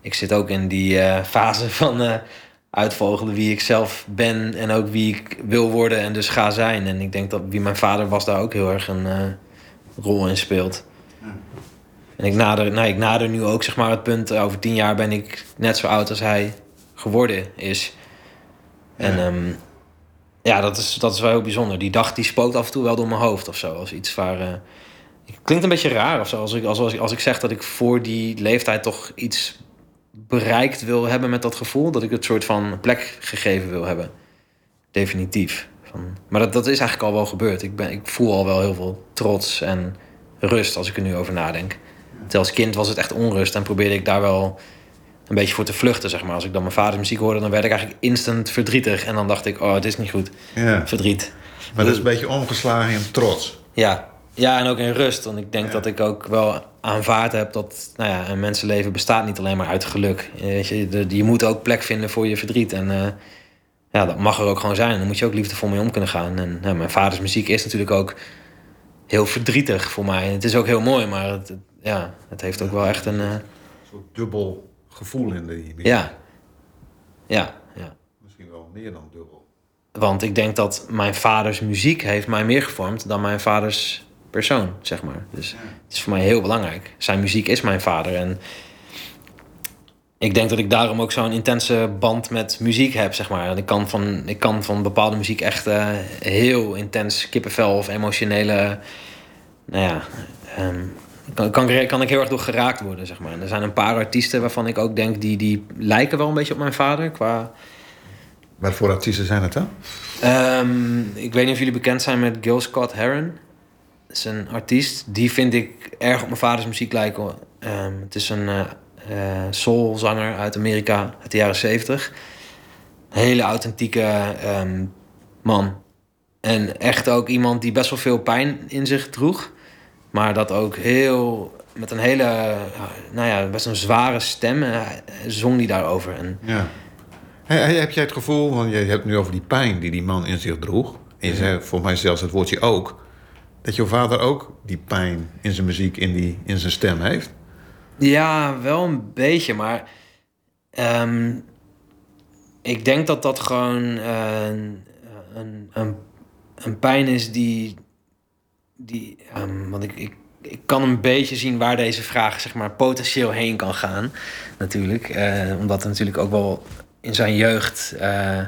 ik zit ook in die eh, fase van eh, uitvogelen wie ik zelf ben en ook wie ik wil worden en dus ga zijn. En ik denk dat wie mijn vader was daar ook heel erg een rol in speelt. En ik nader, nou, ik nader nu ook zeg maar het punt, over tien jaar ben ik net zo oud als hij geworden is. En Ja. ehm, ja, dat is, dat is wel heel bijzonder. Die dag die spookt af en toe wel door mijn hoofd of zo. Als iets waar. eh, klinkt een beetje raar of zo. Als ik, als, als, als ik zeg dat ik voor die leeftijd toch iets bereikt wil hebben met dat gevoel. Dat ik het soort van plek gegeven wil hebben. Definitief. Van, maar dat, dat is eigenlijk al wel gebeurd. Ik, ben, ik voel al wel heel veel trots en rust als ik er nu over nadenk. Terwijl als kind was het echt onrust en probeerde ik daar wel een beetje voor te vluchten, zeg maar. Als ik dan mijn vaders muziek hoorde, dan werd ik eigenlijk instant verdrietig. En dan dacht ik, oh, het is niet goed. ja. Verdriet. Maar dat is een beetje omgeslagen in trots. Ja. ja, en ook in rust. Want ik denk dat ik ook wel aanvaard heb dat nou ja, een mensenleven bestaat niet alleen maar uit geluk. Weet je, je moet ook plek vinden voor je verdriet. En eh, ja, dat mag er ook gewoon zijn. Daar moet je ook liefdevol mee om kunnen gaan. En ja, mijn vaders muziek is natuurlijk ook heel verdrietig voor mij. Het is ook heel mooi, maar het, ja, het heeft ook wel echt een, eh, soort dubbel gevoel in die muziek. Ja. Ja, ja. Misschien wel meer dan dubbel. Want ik denk dat mijn vaders muziek heeft mij meer gevormd dan mijn vaders persoon, zeg maar. Dus het is voor mij heel belangrijk. Zijn muziek is mijn vader. En ik denk dat ik daarom ook zo'n intense band met muziek heb, zeg maar. Ik kan van, ik kan van bepaalde muziek echt eh, heel intens kippenvel of emotionele... Nou ja, ehm, kan, kan, kan ik heel erg door geraakt worden, zeg maar. En er zijn een paar artiesten waarvan ik ook denk... die, die lijken wel een beetje op mijn vader qua... Wat voor artiesten zijn het dan? Ehm, ik weet niet of jullie bekend zijn met Gil Scott Heron. Dat is een artiest. Die vind ik erg op mijn vaders muziek lijken. Ehm, het is een eh, soulzanger uit Amerika uit de jaren 70. Hele authentieke ehm, man. En echt ook iemand die best wel veel pijn in zich droeg. Maar dat ook heel... Met een hele, nou ja, best een zware stem eh, zong die daarover. En Ja. Hey, heb jij het gevoel, want je hebt het nu over die pijn die die man in zich droeg. En je zei voor mij zelfs het woordje ook. Dat jouw vader ook die pijn in zijn muziek, in, die, in zijn stem heeft. Ja, wel een beetje, maar ehm, ik denk dat dat gewoon eh, een, een, een pijn is die. Die ehm, want ik, ik, ik kan een beetje zien waar deze vraag zeg maar, potentieel heen kan gaan, natuurlijk. Eh, omdat er natuurlijk ook wel in zijn jeugd eh,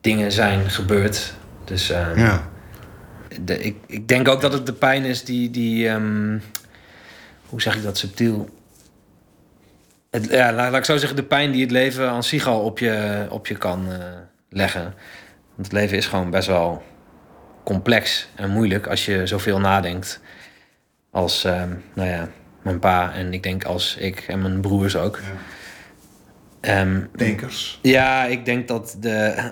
dingen zijn gebeurd. Dus ehm, Ja. de, ik, ik denk ook dat het de pijn is die. die ehm, hoe zeg ik dat subtiel? Het, ja, laat, laat ik zo zeggen, de pijn die het leven aan zich al op je, op je kan eh, leggen. Want het leven is gewoon best wel complex en moeilijk als je zoveel nadenkt. Als, ehm, nou ja, mijn pa en ik denk als ik en mijn broers ook. Ehm, Denkers. ja, ik denk dat de,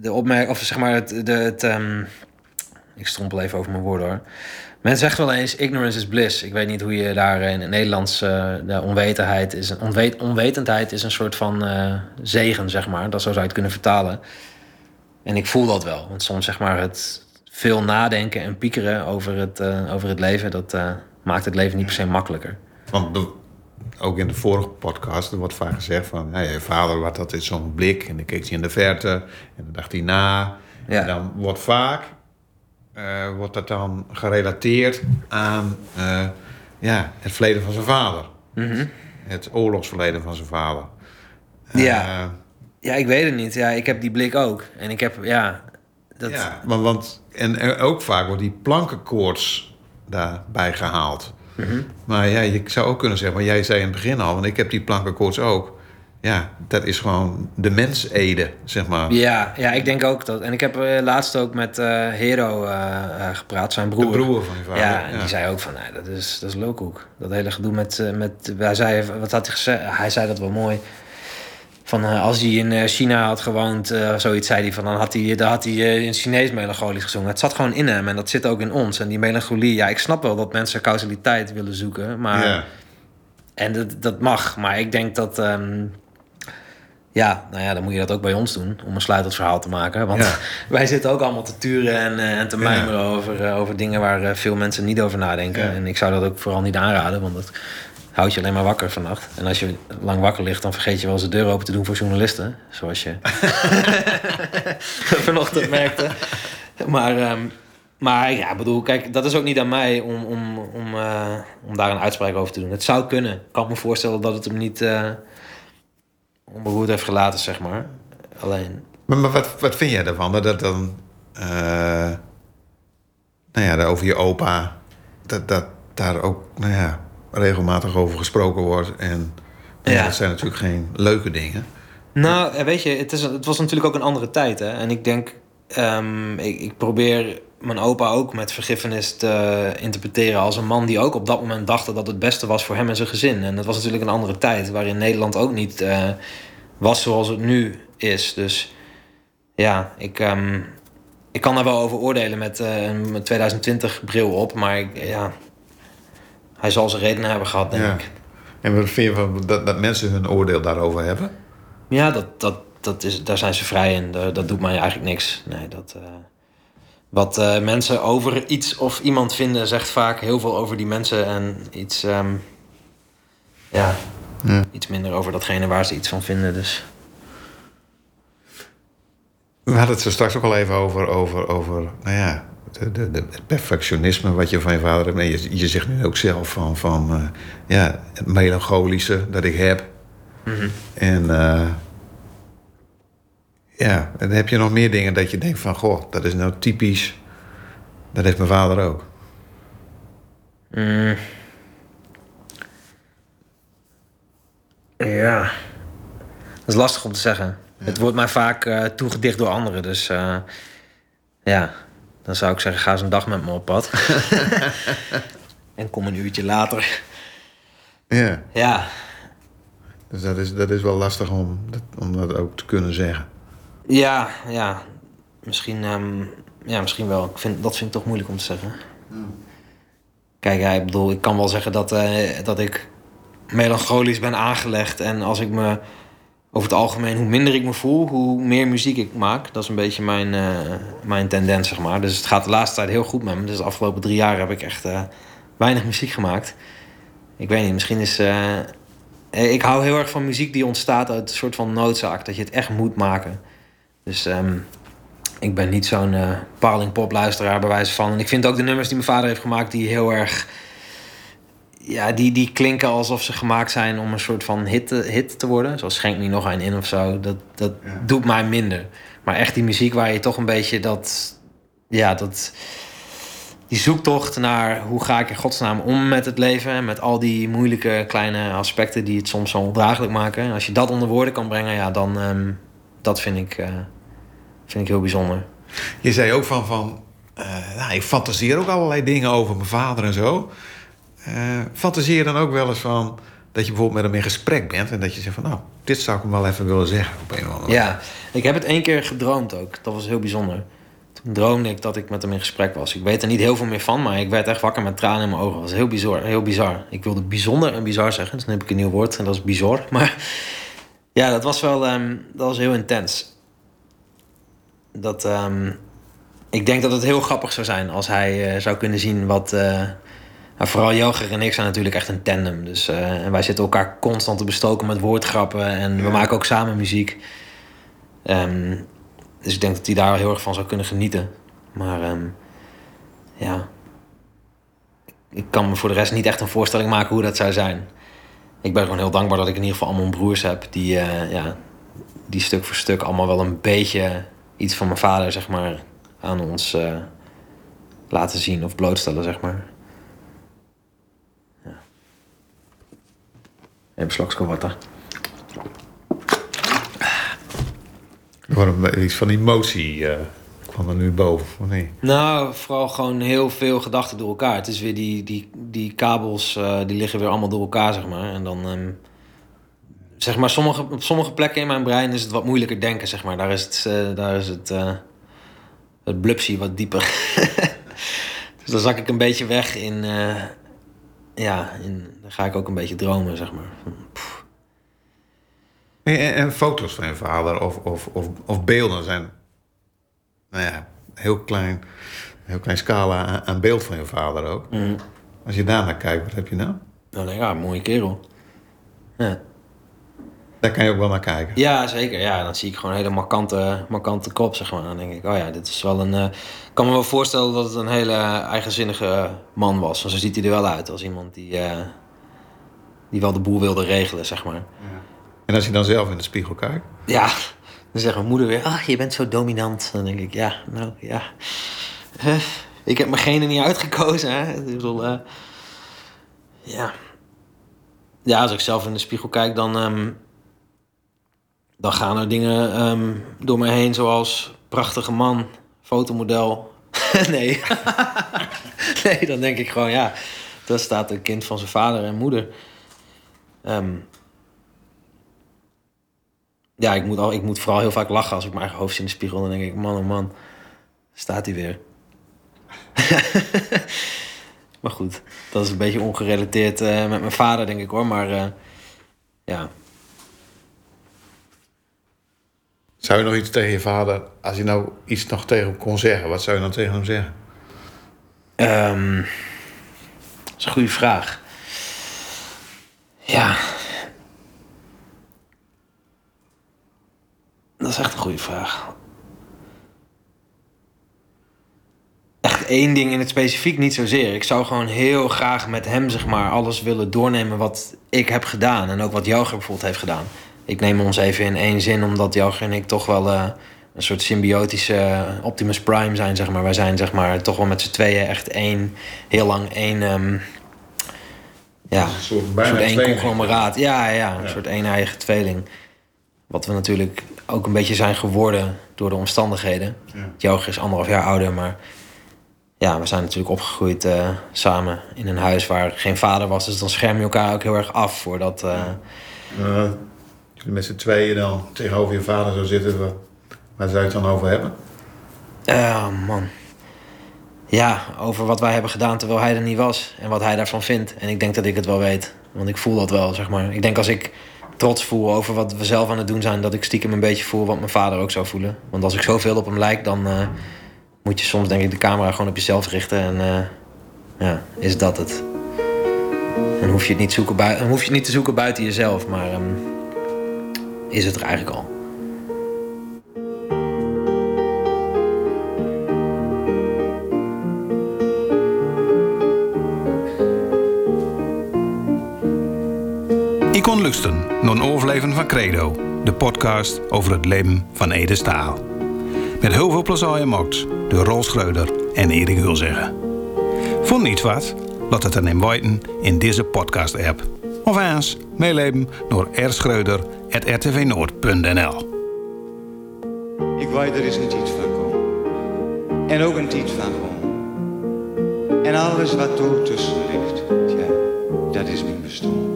de opmerking, of zeg maar, het, de, het ehm, ik strompel even over mijn woorden hoor. Men zegt wel eens, ignorance is bliss. Ik weet niet hoe je daar in het Nederlands, eh, de onwetendheid is, een, onwet, onwetendheid is een soort van eh, zegen, zeg maar. Dat zo zou je het kunnen vertalen. En ik voel dat wel. Want soms zeg maar het veel nadenken en piekeren over het, eh, over het leven, dat eh, maakt het leven niet per se makkelijker. Want ook in de vorige podcast er wordt vaak gezegd van... Ja, je vader had altijd zo'n blik en dan keek hij in de verte en dan dacht hij na. Ja. En dan wordt vaak eh, wordt dat dan gerelateerd aan ja, het verleden van zijn vader. Het oorlogsverleden van zijn vader. Ja. Ja, ik weet het niet. Ja, ik heb die blik ook. En ik heb, ja... Dat, Ja, want, want en er ook vaak wordt die plankenkoorts daarbij gehaald. Mhm. Maar ja, je zou ook kunnen zeggen, maar jij zei in het begin al, want ik heb die plankenkoorts ook. Ja, dat is gewoon de mensede, zeg maar. Ja, ja, ik denk ook dat. En ik heb eh, laatst ook met eh, Hero eh, gepraat, zijn broer. De broer van je vader. Ja, en die zei ook van, nee, dat is, dat is lulkoek. Dat hele gedoe met, met... Hij zei, wat had hij gezegd? Hij zei dat wel mooi. Van, eh, als hij in eh, China had gewoond, eh, zoiets zei hij van... dan had hij, dan had hij eh, in Chinees melancholisch gezongen. Het zat gewoon in hem en dat zit ook in ons. En die melancholie, ja, ik snap wel dat mensen causaliteit willen zoeken. Maar. En dat, dat mag, maar ik denk dat... ehm, ja, nou ja, dan moet je dat ook bij ons doen om een sluitend verhaal te maken. Want Ja. wij zitten ook allemaal te turen en, en te Ja. mijmeren over, over dingen waar veel mensen niet over nadenken. Ja. En ik zou dat ook vooral niet aanraden, want dat houdt je alleen maar wakker vannacht. En als je lang wakker ligt, dan vergeet je wel eens de deur open te doen voor journalisten. Zoals je vanochtend merkte. Maar, ehm, maar ja, bedoel, kijk, dat is ook niet aan mij om, om, om, eh, om daar een uitspraak over te doen. Het zou kunnen. Ik kan me voorstellen dat het hem niet eh onberoerd heeft gelaten, zeg maar. Alleen, Maar, maar wat, wat vind jij ervan? Dat dat dan, eh, nou ja, over je opa, dat, dat daar ook, nou ja, regelmatig over gesproken wordt. En Ja. dat zijn natuurlijk geen leuke dingen. Nou, eh, weet je, het, is, het was natuurlijk ook een andere tijd. Hè? En ik denk, ehm, ik, ik probeer mijn opa ook met vergiffenis te interpreteren als een man die ook op dat moment dacht dat het beste was voor hem en zijn gezin. En dat was natuurlijk een andere tijd waarin Nederland ook niet eh, was zoals het nu is. Dus ja, ik, ehm, ik kan daar wel over oordelen met eh, een 2020 bril op. Maar ik, ja, hij zal zijn redenen hebben gehad, denk Ja. ik. En wat vind je van dat, dat mensen hun oordeel daarover hebben? Ja, dat, dat, dat is, daar zijn ze vrij in. Dat, dat doet mij eigenlijk niks. Nee, dat, eh, wat eh, mensen over iets of iemand vinden, zegt vaak heel veel over die mensen. En iets. ehm, ja, Ja. iets minder over datgene waar ze iets van vinden. Dus We hadden het zo straks ook al even over, over, over nou ja, de, de, de- het perfectionisme wat je van je vader hebt. En je, je zegt nu ook zelf van, van eh, ja, het melancholische dat ik heb. En eh, ja, en dan heb je nog meer dingen dat je denkt van, goh, dat is nou typisch. Dat heeft mijn vader ook. Mm. Ja. Dat is lastig om te zeggen. Het wordt mij vaak eh, toegedicht door anderen. Dus ja, dan zou ik zeggen, ga eens een dag met me op pad. en kom een uurtje later. Ja, Ja, dus dat is, dat is wel lastig om dat, om dat ook te kunnen zeggen. ja, ja. Misschien, ehm, ja, misschien wel. Ik vind, dat vind ik toch moeilijk om te zeggen. Kijk, ja, ik bedoel, ik kan wel zeggen dat, eh, dat ik melancholisch ben aangelegd. En als ik me over het algemeen, hoe minder ik me voel, hoe meer muziek ik maak. Dat is een beetje mijn, eh, mijn tendens, zeg maar. Dus het gaat de laatste tijd heel goed met me. Dus de afgelopen drie jaar heb ik echt eh, weinig muziek gemaakt. Ik weet niet, misschien is. eh, ik hou heel erg van muziek die ontstaat uit een soort van noodzaak. Dat je het echt moet maken. Dus ehm, ik ben niet zo'n paling popluisteraar bij wijze van. En ik vind ook de nummers die mijn vader heeft gemaakt, die heel erg. Ja, die, die klinken alsof ze gemaakt zijn om een soort van hit te, hit te worden. Zoals Schenk me nog een in of zo. Dat, dat doet mij minder. Maar echt die muziek waar je toch een beetje dat. Ja, dat. Die zoektocht naar hoe ga ik in godsnaam om met het leven. En met al die moeilijke kleine aspecten die het soms zo ondraaglijk maken. En als je dat onder woorden kan brengen, ja, dan. ehm, dat vind ik, eh, vind ik heel bijzonder. Je zei ook van, van eh, nou, ik fantaseer ook allerlei dingen over mijn vader en zo. Eh, fantaseer je dan ook wel eens van dat je bijvoorbeeld met hem in gesprek bent en dat je zegt van, nou, dit zou ik hem wel even willen zeggen op een of andere Ja, ik heb het één keer gedroomd ook. Dat was heel bijzonder. Toen droomde ik dat ik met hem in gesprek was. Ik weet er niet heel veel meer van, maar ik werd echt wakker met tranen in mijn ogen. Dat was heel bizar. Heel bizar. Ik wilde bijzonder en bizar zeggen, dus dan heb ik een nieuw woord en dat is bizar. Maar ja, dat was wel ehm, dat was heel intens. Dat, ehm, ik denk dat het heel grappig zou zijn als hij eh, zou kunnen zien wat. eh, nou, vooral Joger en ik zijn natuurlijk echt een tandem. Dus, eh, en wij zitten elkaar constant te bestoken met woordgrappen. En we maken ook samen muziek. Ehm, dus ik denk dat hij daar heel erg van zou kunnen genieten. Maar ehm, ja. Ik kan me voor de rest niet echt een voorstelling maken hoe dat zou zijn. Ik ben gewoon heel dankbaar dat ik in ieder geval allemaal broers heb die, eh, ja, die stuk voor stuk allemaal wel een beetje iets van mijn vader, zeg maar, aan ons eh, laten zien of blootstellen, zeg maar. Even slokske water. Er wordt een- iets van emotie eh, kwam er nu boven, of niet? Nou, vooral gewoon heel veel gedachten door elkaar. Het is weer die, die, die kabels, eh, die liggen weer allemaal door elkaar, zeg maar. En dan, ehm, zeg maar, sommige, op sommige plekken in mijn brein is het wat moeilijker denken, zeg maar. Daar is het, eh, daar is het, eh het blupsie wat dieper. dus dan zak ik een beetje weg in, eh, ja, in, dan ga ik ook een beetje dromen, zeg maar. Pff. En, en- en foto's van je vader of, of, of, of beelden zijn, nou ja, heel klein, heel klein scala aan, aan beeld van je vader ook. Als je daarnaar kijkt, wat heb je nou? Ik, ja, mooie kerel. Ja. Daar kan je ook wel naar kijken. Ja, zeker. Ja, dan zie ik gewoon een hele markante, markante kop, zeg maar. Dan denk ik, oh ja, dit is wel een... eh, Ik kan me wel voorstellen dat het een hele eigenzinnige man was. Want zo ziet hij er wel uit. Als iemand die, eh, die wel de boel wilde regelen, zeg maar. En als je dan zelf in de spiegel kijkt, Ja, dan zegt mijn moeder weer, ah, je bent zo dominant. Dan denk ik, ja, nou, ja. Ik heb mijn genen niet uitgekozen, hè. Ik bedoel, eh, ja. Ja, als ik zelf in de spiegel kijk, dan... ehm, dan gaan er dingen ehm, door me heen, zoals prachtige man, fotomodel. nee. nee, dan denk ik gewoon, ja, daar staat een kind van zijn vader en moeder. Ehm, ja, ik moet, al, ik moet vooral heel vaak lachen als ik mijn eigen hoofd zie in de spiegel. Dan denk ik, man oh man, staat hij weer. maar goed, dat is een beetje ongerelateerd eh, met mijn vader, denk ik hoor. Maar eh, ja, zou je nog iets tegen je vader, als je nou iets nog tegen hem kon zeggen, wat zou je dan tegen hem zeggen? Ehm, dat is een goede vraag. Ja. Dat is echt een goede vraag. Echt één ding in het specifiek niet zozeer. Ik zou gewoon heel graag met hem zeg maar, alles willen doornemen wat ik heb gedaan. En ook wat Joger bijvoorbeeld heeft gedaan. Ik neem ons even in één zin, omdat Joger en ik toch wel eh, een soort symbiotische Optimus Prime zijn. Zeg maar. Wij zijn zeg maar, toch wel met z'n tweeën echt één, heel lang één... ehm, ja, Een soort een soort één conglomeraat. Ja, ja, een Ja. soort een-eigen tweeling. Wat we natuurlijk ook een beetje zijn geworden door de omstandigheden. Ja. Is anderhalf jaar ouder, maar ja, we zijn natuurlijk opgegroeid eh, samen in een huis waar geen vader was. Dus dan scherm je elkaar ook heel erg af voordat. eh, Uh, jullie met z'n tweeën dan tegenover je vader zo zitten, waar, zou je het dan over hebben? eh, man. Ja, over wat wij hebben gedaan terwijl hij er niet was. En wat hij daarvan vindt. En ik denk dat ik het wel weet. Want ik voel dat wel, zeg maar. Ik denk als ik trots voel over wat we zelf aan het doen zijn... dat ik stiekem een beetje voel wat mijn vader ook zou voelen. Want als ik zoveel op hem lijk, dan eh, moet je soms denk ik de camera gewoon op jezelf richten. En eh, ja, is dat het. En hoef je het niet, zoeken je niet te zoeken buiten jezelf. Maar ehm, is het er eigenlijk al. Ik kon luisteren naar een overleven van Credo, de podcast over het leven van Ede Staal. Met heel veel plezier gemaakt door Rolf Schreuder en Erik Hulzeggen. Vond niet wat? Laat het dan in in deze podcast-app. Of eens meeleven door rschreuder.rtvnoord.nl Ik weet er is een tijd van komen. En ook een tijd van gewoon. En alles wat er tussen ligt, ja, dat is mijn bestaan.